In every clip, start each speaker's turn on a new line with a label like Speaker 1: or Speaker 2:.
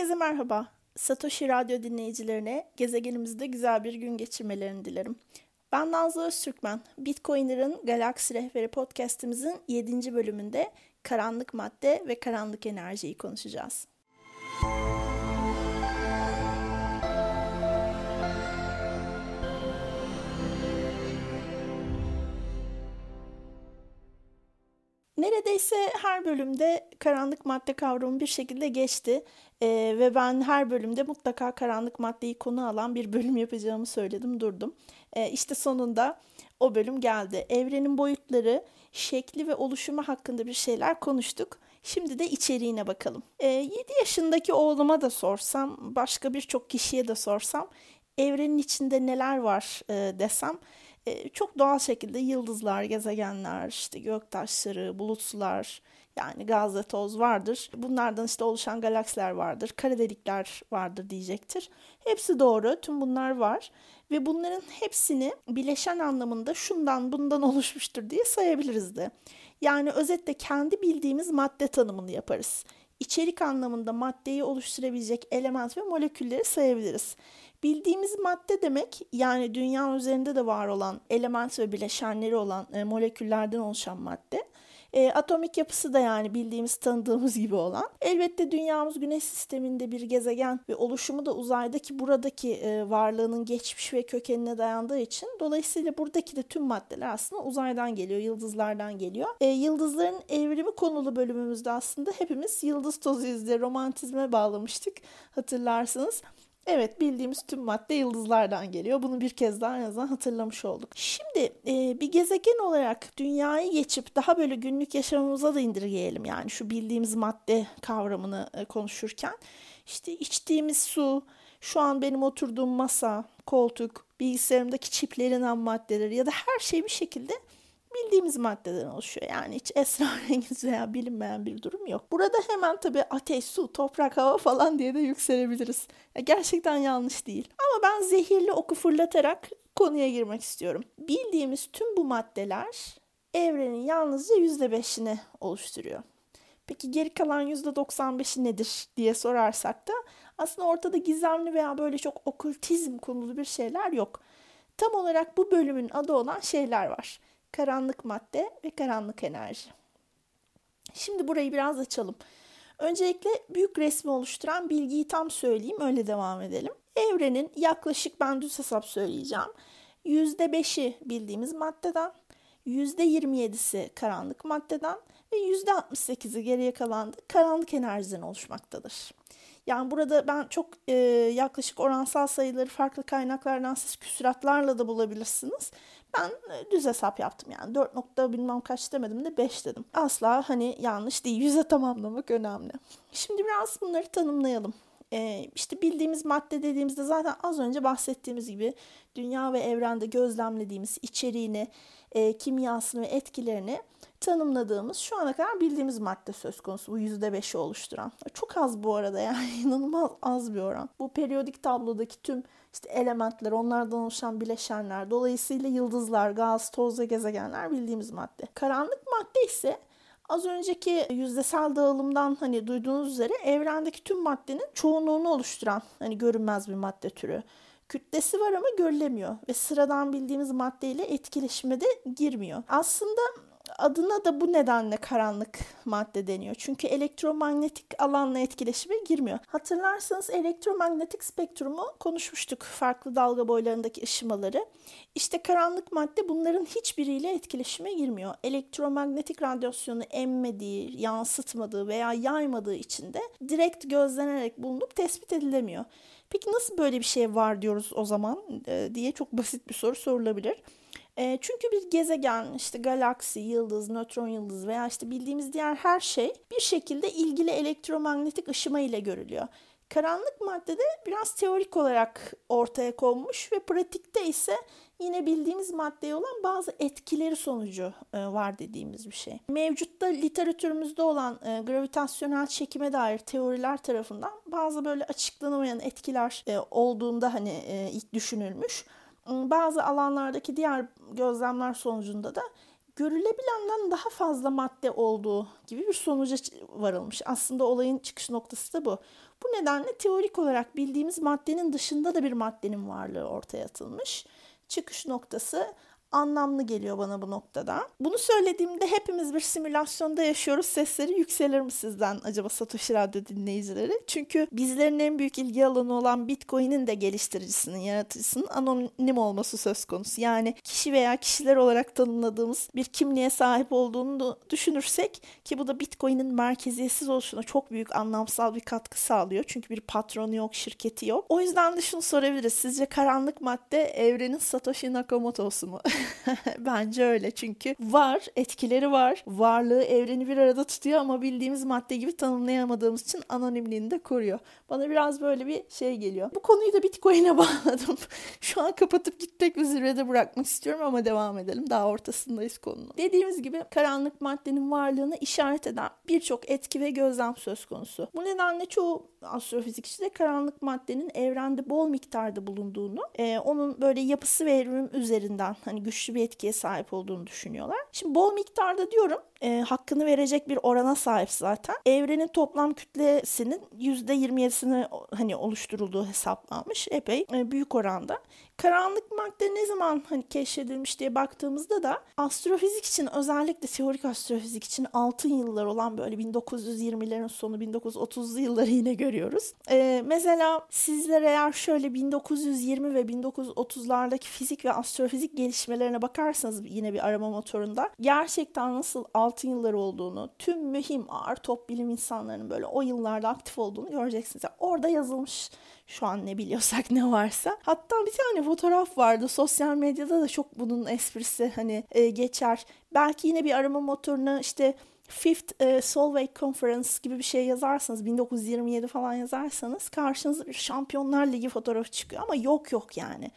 Speaker 1: Herkese merhaba. Satoshi Radyo dinleyicilerine gezegenimizde güzel bir gün geçirmelerini dilerim. Ben Nazlı Öztürkmen. Bitcoiner'ın Galaksi Rehberi podcastimizin 7. bölümünde karanlık madde ve karanlık enerjiyi konuşacağız. Neredeyse her bölümde karanlık madde kavramı bir şekilde geçti ee, ve ben her bölümde mutlaka karanlık maddeyi konu alan bir bölüm yapacağımı söyledim durdum. Ee, işte sonunda o bölüm geldi. Evrenin boyutları, şekli ve oluşumu hakkında bir şeyler konuştuk. Şimdi de içeriğine bakalım. Ee, 7 yaşındaki oğluma da sorsam, başka birçok kişiye de sorsam, evrenin içinde neler var e, desem e, çok doğal şekilde yıldızlar, gezegenler, işte göktaşları, bulutsular, yani gaz ve toz vardır. Bunlardan işte oluşan galaksiler vardır, kara delikler vardır diyecektir. Hepsi doğru, tüm bunlar var ve bunların hepsini bileşen anlamında şundan bundan oluşmuştur diye sayabiliriz de. Yani özetle kendi bildiğimiz madde tanımını yaparız. İçerik anlamında maddeyi oluşturabilecek element ve molekülleri sayabiliriz. Bildiğimiz madde demek yani dünya üzerinde de var olan element ve bileşenleri olan e, moleküllerden oluşan madde. E, atomik yapısı da yani bildiğimiz tanıdığımız gibi olan. Elbette dünyamız güneş sisteminde bir gezegen ve oluşumu da uzaydaki buradaki e, varlığının geçmiş ve kökenine dayandığı için dolayısıyla buradaki de tüm maddeler aslında uzaydan geliyor, yıldızlardan geliyor. E, yıldızların evrimi konulu bölümümüzde aslında hepimiz yıldız tozuyuz diye romantizme bağlamıştık hatırlarsınız. Evet bildiğimiz tüm madde yıldızlardan geliyor. Bunu bir kez daha en azından hatırlamış olduk. Şimdi e, bir gezegen olarak dünyayı geçip daha böyle günlük yaşamımıza da indirgeyelim. Yani şu bildiğimiz madde kavramını e, konuşurken. işte içtiğimiz su, şu an benim oturduğum masa, koltuk, bilgisayarımdaki çiplerin ham maddeleri ya da her şey bir şekilde bildiğimiz maddeden oluşuyor. Yani hiç esrarengiz veya bilinmeyen bir durum yok. Burada hemen tabii ateş, su, toprak, hava falan diye de yükselebiliriz. Ya gerçekten yanlış değil. Ama ben zehirli oku fırlatarak konuya girmek istiyorum. Bildiğimiz tüm bu maddeler evrenin yalnızca %5'ini oluşturuyor. Peki geri kalan %95'i nedir diye sorarsak da aslında ortada gizemli veya böyle çok okültizm konulu bir şeyler yok. Tam olarak bu bölümün adı olan şeyler var karanlık madde ve karanlık enerji. Şimdi burayı biraz açalım. Öncelikle büyük resmi oluşturan bilgiyi tam söyleyeyim öyle devam edelim. Evrenin yaklaşık ben düz hesap söyleyeceğim. %5'i bildiğimiz maddeden, %27'si karanlık maddeden ve %68'i geriye kalan da karanlık enerjiden oluşmaktadır. Yani burada ben çok e, yaklaşık oransal sayıları farklı kaynaklardan siz küsuratlarla da bulabilirsiniz. Ben e, düz hesap yaptım yani 4 nokta bilmem kaç demedim de 5 dedim. Asla hani yanlış değil. Yüze tamamlamak önemli. Şimdi biraz bunları tanımlayalım. Ee, işte bildiğimiz madde dediğimizde zaten az önce bahsettiğimiz gibi dünya ve evrende gözlemlediğimiz içeriğini, e, kimyasını ve etkilerini tanımladığımız şu ana kadar bildiğimiz madde söz konusu bu yüzde beşi oluşturan. Çok az bu arada yani inanılmaz az bir oran. Bu periyodik tablodaki tüm işte elementler, onlardan oluşan bileşenler, dolayısıyla yıldızlar, gaz, toz ve gezegenler bildiğimiz madde. Karanlık madde ise Az önceki yüzdesel dağılımdan hani duyduğunuz üzere evrendeki tüm maddenin çoğunluğunu oluşturan hani görünmez bir madde türü. Kütlesi var ama görülemiyor ve sıradan bildiğimiz maddeyle etkileşime de girmiyor. Aslında adına da bu nedenle karanlık madde deniyor. Çünkü elektromanyetik alanla etkileşime girmiyor. Hatırlarsanız elektromanyetik spektrumu konuşmuştuk. Farklı dalga boylarındaki ışımaları. İşte karanlık madde bunların hiçbiriyle etkileşime girmiyor. Elektromanyetik radyasyonu emmediği, yansıtmadığı veya yaymadığı için de direkt gözlenerek bulunup tespit edilemiyor. Peki nasıl böyle bir şey var diyoruz o zaman diye çok basit bir soru sorulabilir. E, çünkü bir gezegen, işte galaksi, yıldız, nötron yıldız veya işte bildiğimiz diğer her şey bir şekilde ilgili elektromanyetik ışıma ile görülüyor. Karanlık maddede biraz teorik olarak ortaya konmuş ve pratikte ise yine bildiğimiz maddeye olan bazı etkileri sonucu e, var dediğimiz bir şey. Mevcutta literatürümüzde olan e, gravitasyonel çekime dair teoriler tarafından bazı böyle açıklanamayan etkiler e, olduğunda hani ilk düşünülmüş bazı alanlardaki diğer gözlemler sonucunda da görülebilenden daha fazla madde olduğu gibi bir sonuca varılmış. Aslında olayın çıkış noktası da bu. Bu nedenle teorik olarak bildiğimiz maddenin dışında da bir maddenin varlığı ortaya atılmış. Çıkış noktası anlamlı geliyor bana bu noktada. Bunu söylediğimde hepimiz bir simülasyonda yaşıyoruz. Sesleri yükselir mi sizden acaba Satoshi Radyo dinleyicileri? Çünkü bizlerin en büyük ilgi alanı olan Bitcoin'in de geliştiricisinin, yaratıcısının anonim olması söz konusu. Yani kişi veya kişiler olarak tanımladığımız bir kimliğe sahip olduğunu düşünürsek ki bu da Bitcoin'in merkeziyetsiz oluşuna çok büyük anlamsal bir katkı sağlıyor. Çünkü bir patronu yok, şirketi yok. O yüzden de şunu sorabiliriz. Sizce karanlık madde evrenin Satoshi Nakamoto'su mu? Bence öyle çünkü var, etkileri var. Varlığı evreni bir arada tutuyor ama bildiğimiz madde gibi tanımlayamadığımız için anonimliğini de koruyor. Bana biraz böyle bir şey geliyor. Bu konuyu da Bitcoin'e bağladım. Şu an kapatıp gitmek ve zirvede bırakmak istiyorum ama devam edelim. Daha ortasındayız konunun. Dediğimiz gibi karanlık maddenin varlığını işaret eden birçok etki ve gözlem söz konusu. Bu nedenle çoğu astrofizikçi de karanlık maddenin evrende bol miktarda bulunduğunu, e, onun böyle yapısı ve evrim üzerinden hani güçlü bir etkiye sahip olduğunu düşünüyorlar. Şimdi bol miktarda diyorum e, hakkını verecek bir orana sahip zaten. Evrenin toplam kütlesinin %27'sini hani oluşturulduğu hesaplanmış. Epey e, büyük oranda. Karanlık madde ne zaman hani keşfedilmiş diye baktığımızda da astrofizik için özellikle teorik astrofizik için altın yıllar olan böyle 1920'lerin sonu 1930'lu yılları yine görüyoruz. Ee, mesela sizler eğer şöyle 1920 ve 1930'lardaki fizik ve astrofizik gelişmelerine bakarsanız yine bir arama motorunda gerçekten nasıl altın yılları olduğunu, tüm mühim ağır top bilim insanlarının böyle o yıllarda aktif olduğunu göreceksiniz. Yani orada yazılmış şu an ne biliyorsak ne varsa. Hatta bir tane fotoğraf vardı. Sosyal medyada da çok bunun esprisi hani e, geçer. Belki yine bir arama motoruna işte Fifth e, Solvay Conference gibi bir şey yazarsanız 1927 falan yazarsanız karşınıza bir Şampiyonlar Ligi fotoğrafı çıkıyor ama yok yok yani.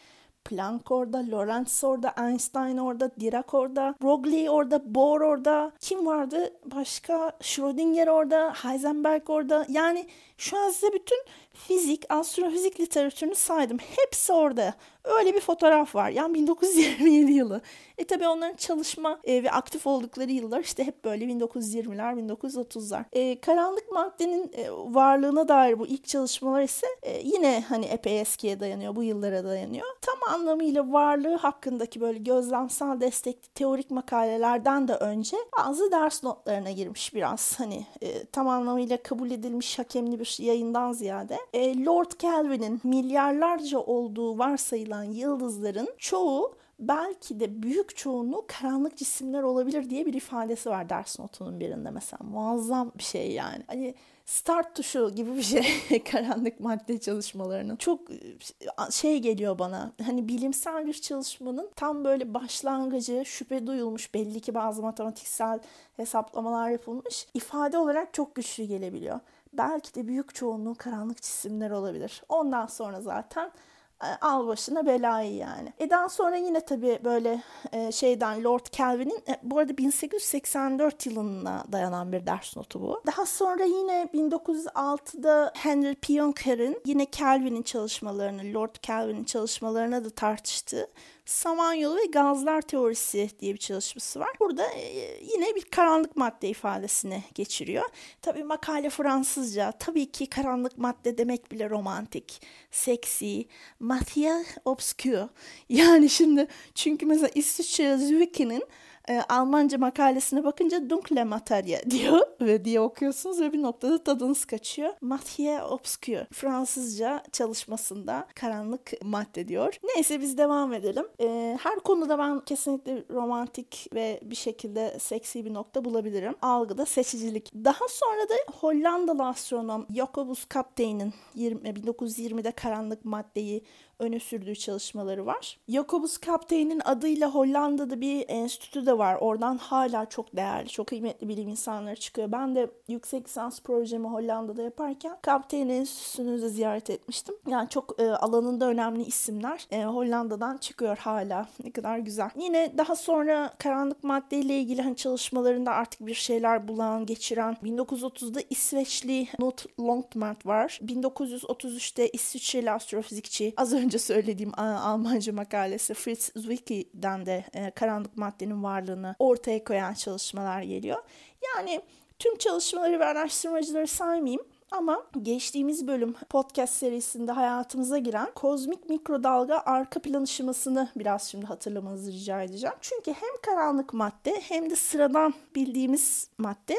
Speaker 1: Planck orada, Lorentz orada, Einstein orada, Dirac orada, Broglie orada, Bohr orada. Kim vardı? Başka Schrödinger orada, Heisenberg orada. Yani şu an size bütün fizik, astrofizik literatürünü saydım. Hepsi orada. Öyle bir fotoğraf var. Yani 1927 yılı. E tabi onların çalışma e, ve aktif oldukları yıllar işte hep böyle 1920'ler, 1930'lar. E, karanlık maddenin e, varlığına dair bu ilk çalışmalar ise e, yine hani epey eskiye dayanıyor. Bu yıllara dayanıyor. Tam anlamıyla varlığı hakkındaki böyle gözlemsel destekli teorik makalelerden de önce bazı ders notlarına girmiş biraz. Hani e, tam anlamıyla kabul edilmiş hakemli bir yayından ziyade. E, Lord Kelvin'in milyarlarca olduğu varsayılan yıldızların çoğu belki de büyük çoğunluğu karanlık cisimler olabilir diye bir ifadesi var ders notunun birinde mesela. Muazzam bir şey yani. Hani start tuşu gibi bir şey karanlık madde çalışmalarının. Çok şey geliyor bana. Hani bilimsel bir çalışmanın tam böyle başlangıcı şüphe duyulmuş belli ki bazı matematiksel hesaplamalar yapılmış. ifade olarak çok güçlü gelebiliyor. Belki de büyük çoğunluğu karanlık cisimler olabilir. Ondan sonra zaten e, al başına belayı yani. E daha sonra yine tabii böyle e, şeyden Lord Kelvin'in e, bu arada 1884 yılına dayanan bir ders notu bu. Daha sonra yine 1906'da Henry Pionker'in yine Kelvin'in çalışmalarını, Lord Kelvin'in çalışmalarına da tartıştığı Samanyolu ve gazlar teorisi diye bir çalışması var. Burada e, yine bir karanlık madde ifadesini geçiriyor. Tabii makale Fransızca. Tabii ki karanlık madde demek bile romantik, seksi, matière obscure. Yani şimdi çünkü mesela İsviçre Zwick'in e, Almanca makalesine bakınca dunkle materie diyor ve diye okuyorsunuz ve bir noktada tadınız kaçıyor. Matière obscure. Fransızca çalışmasında karanlık madde diyor. Neyse biz devam edelim. E, her konuda ben kesinlikle romantik ve bir şekilde seksi bir nokta bulabilirim. Algıda seçicilik. Daha sonra da Hollandalı astronom Jacobus Kapteyn'in 1920'de karanlık maddeyi öne sürdüğü çalışmaları var. Jacobus Kapteyn'in adıyla Hollanda'da bir enstitü de var. Oradan hala çok değerli, çok kıymetli bilim insanları çıkıyor. Ben de yüksek lisans projemi Hollanda'da yaparken Kapteyn Enstitüsü'nü de ziyaret etmiştim. Yani çok e, alanında önemli isimler e, Hollanda'dan çıkıyor hala. Ne kadar güzel. Yine daha sonra karanlık maddeyle ilgili hani çalışmalarında artık bir şeyler bulan, geçiren 1930'da İsveçli Knut Longtmark var. 1933'te İsviçreli astrofizikçi az önce önce söylediğim Almanca makalesi Fritz Zwicky'den de e, karanlık maddenin varlığını ortaya koyan çalışmalar geliyor. Yani tüm çalışmaları ve araştırmacıları saymayayım ama geçtiğimiz bölüm podcast serisinde hayatımıza giren kozmik mikrodalga arka plan ışımasını biraz şimdi hatırlamanızı rica edeceğim. Çünkü hem karanlık madde hem de sıradan bildiğimiz madde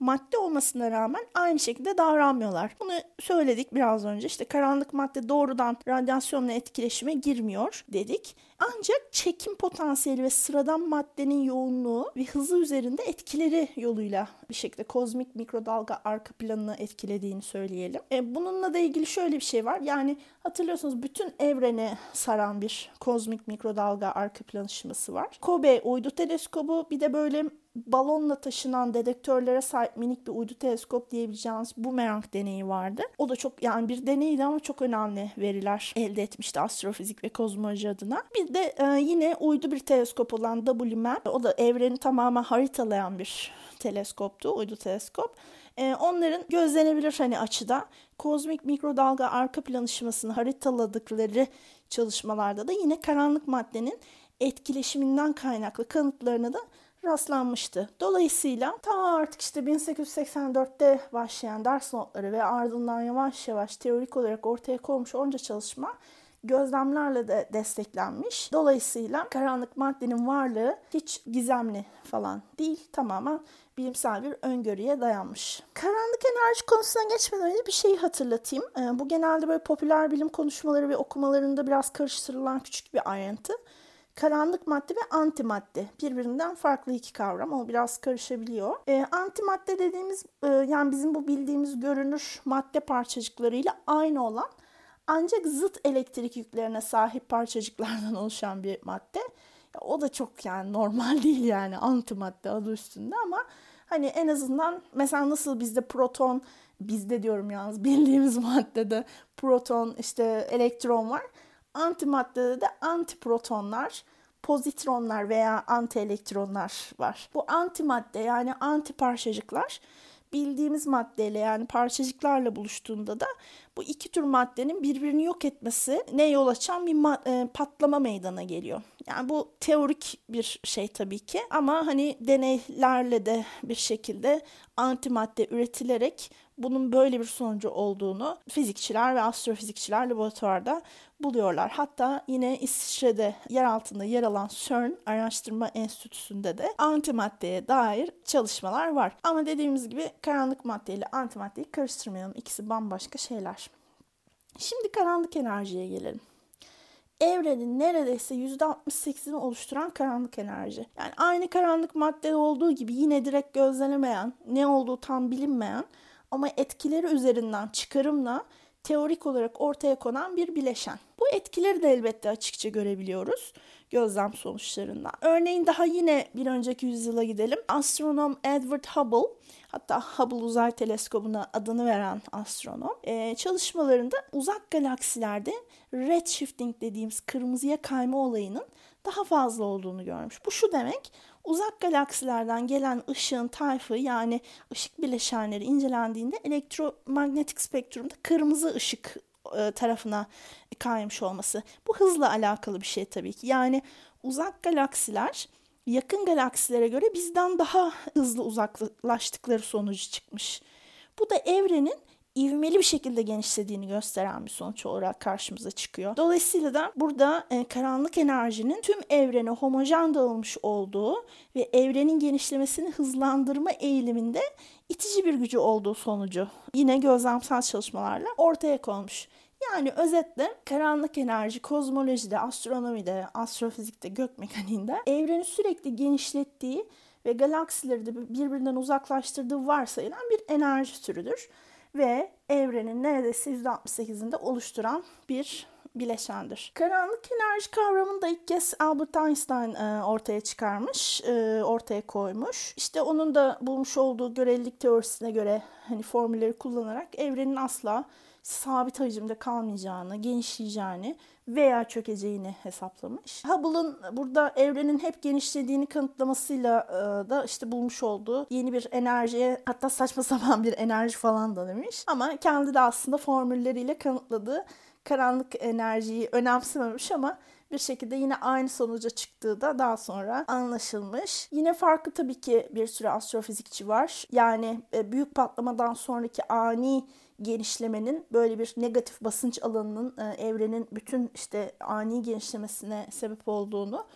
Speaker 1: madde olmasına rağmen aynı şekilde davranmıyorlar. Bunu söyledik biraz önce. İşte karanlık madde doğrudan radyasyonla etkileşime girmiyor dedik. Ancak çekim potansiyeli ve sıradan maddenin yoğunluğu ve hızı üzerinde etkileri yoluyla bir şekilde kozmik mikrodalga arka planını etkilediğini söyleyelim. E, bununla da ilgili şöyle bir şey var. Yani hatırlıyorsunuz bütün evreni saran bir kozmik mikrodalga arka plan ışıması var. Kobe uydu teleskobu bir de böyle balonla taşınan dedektörlere sahip minik bir uydu teleskop diyebileceğimiz bu merak deneyi vardı. O da çok yani bir deneydi ama çok önemli veriler elde etmişti astrofizik ve kozmoloji adına. Bir de e, yine uydu bir teleskop olan WMAP. O da evreni tamamen haritalayan bir teleskoptu, uydu teleskop. E, onların gözlenebilir hani açıda kozmik mikrodalga arka plan ışımasını haritaladıkları çalışmalarda da yine karanlık maddenin etkileşiminden kaynaklı kanıtlarını da rastlanmıştı. Dolayısıyla ta artık işte 1884'te başlayan ders notları ve ardından yavaş yavaş teorik olarak ortaya konmuş onca çalışma gözlemlerle de desteklenmiş. Dolayısıyla karanlık maddenin varlığı hiç gizemli falan değil. Tamamen bilimsel bir öngörüye dayanmış. Karanlık enerji konusuna geçmeden önce bir şeyi hatırlatayım. Ee, bu genelde böyle popüler bilim konuşmaları ve okumalarında biraz karıştırılan küçük bir ayrıntı. Karanlık madde ve antimadde birbirinden farklı iki kavram. O biraz karışabiliyor. E, antimadde dediğimiz e, yani bizim bu bildiğimiz görünür madde parçacıklarıyla aynı olan ancak zıt elektrik yüklerine sahip parçacıklardan oluşan bir madde. Ya, o da çok yani normal değil yani antimadde adı üstünde ama hani en azından mesela nasıl bizde proton bizde diyorum yalnız bildiğimiz maddede proton işte elektron var Antimaddede de antiprotonlar, pozitronlar veya antielektronlar var. Bu antimadde yani anti parçacıklar bildiğimiz maddeyle yani parçacıklarla buluştuğunda da bu iki tür maddenin birbirini yok etmesi ne yol açan bir e, patlama meydana geliyor. Yani bu teorik bir şey tabii ki ama hani deneylerle de bir şekilde antimadde üretilerek bunun böyle bir sonucu olduğunu fizikçiler ve astrofizikçiler laboratuvarda buluyorlar. Hatta yine İsviçre'de yer altında yer alan CERN Araştırma Enstitüsü'nde de antimaddeye dair çalışmalar var. Ama dediğimiz gibi karanlık madde ile antimaddeyi karıştırmayalım. İkisi bambaşka şeyler. Şimdi karanlık enerjiye gelelim evrenin neredeyse %68'ini oluşturan karanlık enerji. Yani aynı karanlık madde olduğu gibi yine direkt gözlenemeyen, ne olduğu tam bilinmeyen ama etkileri üzerinden çıkarımla teorik olarak ortaya konan bir bileşen. Bu etkileri de elbette açıkça görebiliyoruz gözlem sonuçlarından. Örneğin daha yine bir önceki yüzyıla gidelim. Astronom Edward Hubble hatta Hubble Uzay Teleskobu'na adını veren astronom e, çalışmalarında uzak galaksilerde redshifting dediğimiz kırmızıya kayma olayının daha fazla olduğunu görmüş. Bu şu demek uzak galaksilerden gelen ışığın tayfı yani ışık bileşenleri incelendiğinde elektromanyetik spektrumda kırmızı ışık e, tarafına kaymış olması. Bu hızla alakalı bir şey tabii ki. Yani uzak galaksiler yakın galaksilere göre bizden daha hızlı uzaklaştıkları sonucu çıkmış. Bu da evrenin ivmeli bir şekilde genişlediğini gösteren bir sonuç olarak karşımıza çıkıyor. Dolayısıyla da burada e, karanlık enerjinin tüm evrene homojen dağılmış olduğu ve evrenin genişlemesini hızlandırma eğiliminde itici bir gücü olduğu sonucu yine gözlemsel çalışmalarla ortaya konmuş. Yani özetle karanlık enerji kozmolojide, astronomide, astrofizikte, gök mekaniğinde evreni sürekli genişlettiği ve galaksileri de birbirinden uzaklaştırdığı varsayılan bir enerji türüdür. Ve evrenin neredeyse %68'inde oluşturan bir bileşendir. Karanlık enerji kavramını da ilk kez Albert Einstein e, ortaya çıkarmış, e, ortaya koymuş. İşte onun da bulmuş olduğu görelilik teorisine göre hani formülleri kullanarak evrenin asla sabit hacimde kalmayacağını, genişleyeceğini veya çökeceğini hesaplamış. Hubble'ın burada evrenin hep genişlediğini kanıtlamasıyla e, da işte bulmuş olduğu yeni bir enerjiye hatta saçma sapan bir enerji falan da demiş. Ama kendi de aslında formülleriyle kanıtladığı karanlık enerjiyi önemsememiş ama bir şekilde yine aynı sonuca çıktığı da daha sonra anlaşılmış. Yine farklı tabii ki bir sürü astrofizikçi var. Yani e, büyük patlamadan sonraki ani genişlemenin böyle bir negatif basınç alanının e, evrenin bütün işte ani genişlemesine sebep olduğunu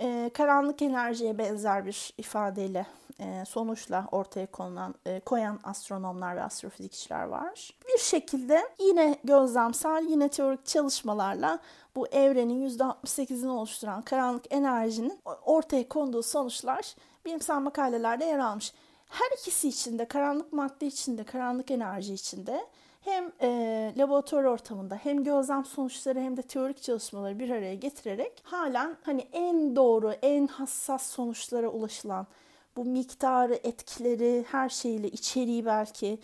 Speaker 1: e, karanlık enerjiye benzer bir ifadeyle e, sonuçla ortaya konulan e, koyan astronomlar ve astrofizikçiler var. Bir şekilde yine gözlemsel, yine teorik çalışmalarla bu evrenin %68'ini oluşturan karanlık enerjinin ortaya konduğu sonuçlar bilimsel makalelerde yer almış. Her ikisi içinde, karanlık madde içinde, karanlık enerji içinde hem e, laboratuvar ortamında hem gözlem sonuçları hem de teorik çalışmaları bir araya getirerek halen hani en doğru, en hassas sonuçlara ulaşılan bu miktarı, etkileri, her şeyle içeriği belki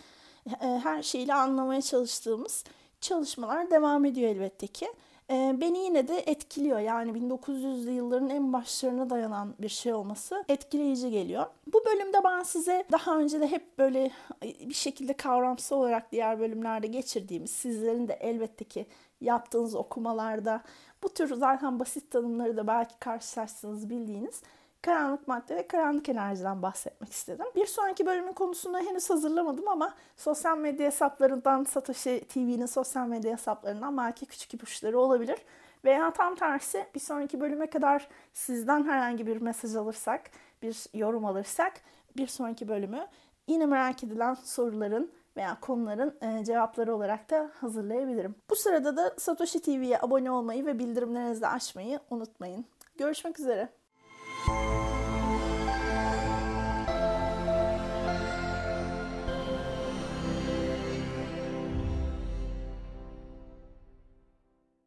Speaker 1: e, her şeyle anlamaya çalıştığımız çalışmalar devam ediyor elbette ki. E, beni yine de etkiliyor. Yani 1900'lü yılların en başlarına dayanan bir şey olması etkileyici geliyor. Bu bölümde ben size daha önce de hep böyle bir şekilde kavramsal olarak diğer bölümlerde geçirdiğimiz, sizlerin de elbette ki yaptığınız okumalarda bu tür zaten basit tanımları da belki karşılaştığınız bildiğiniz karanlık madde ve karanlık enerjiden bahsetmek istedim. Bir sonraki bölümün konusunu henüz hazırlamadım ama sosyal medya hesaplarından, Satoshi TV'nin sosyal medya hesaplarından belki küçük ipuçları olabilir. Veya tam tersi bir sonraki bölüme kadar sizden herhangi bir mesaj alırsak, bir yorum alırsak bir sonraki bölümü yine merak edilen soruların veya konuların e, cevapları olarak da hazırlayabilirim. Bu sırada da Satoshi TV'ye abone olmayı ve bildirimlerinizi açmayı unutmayın. Görüşmek üzere.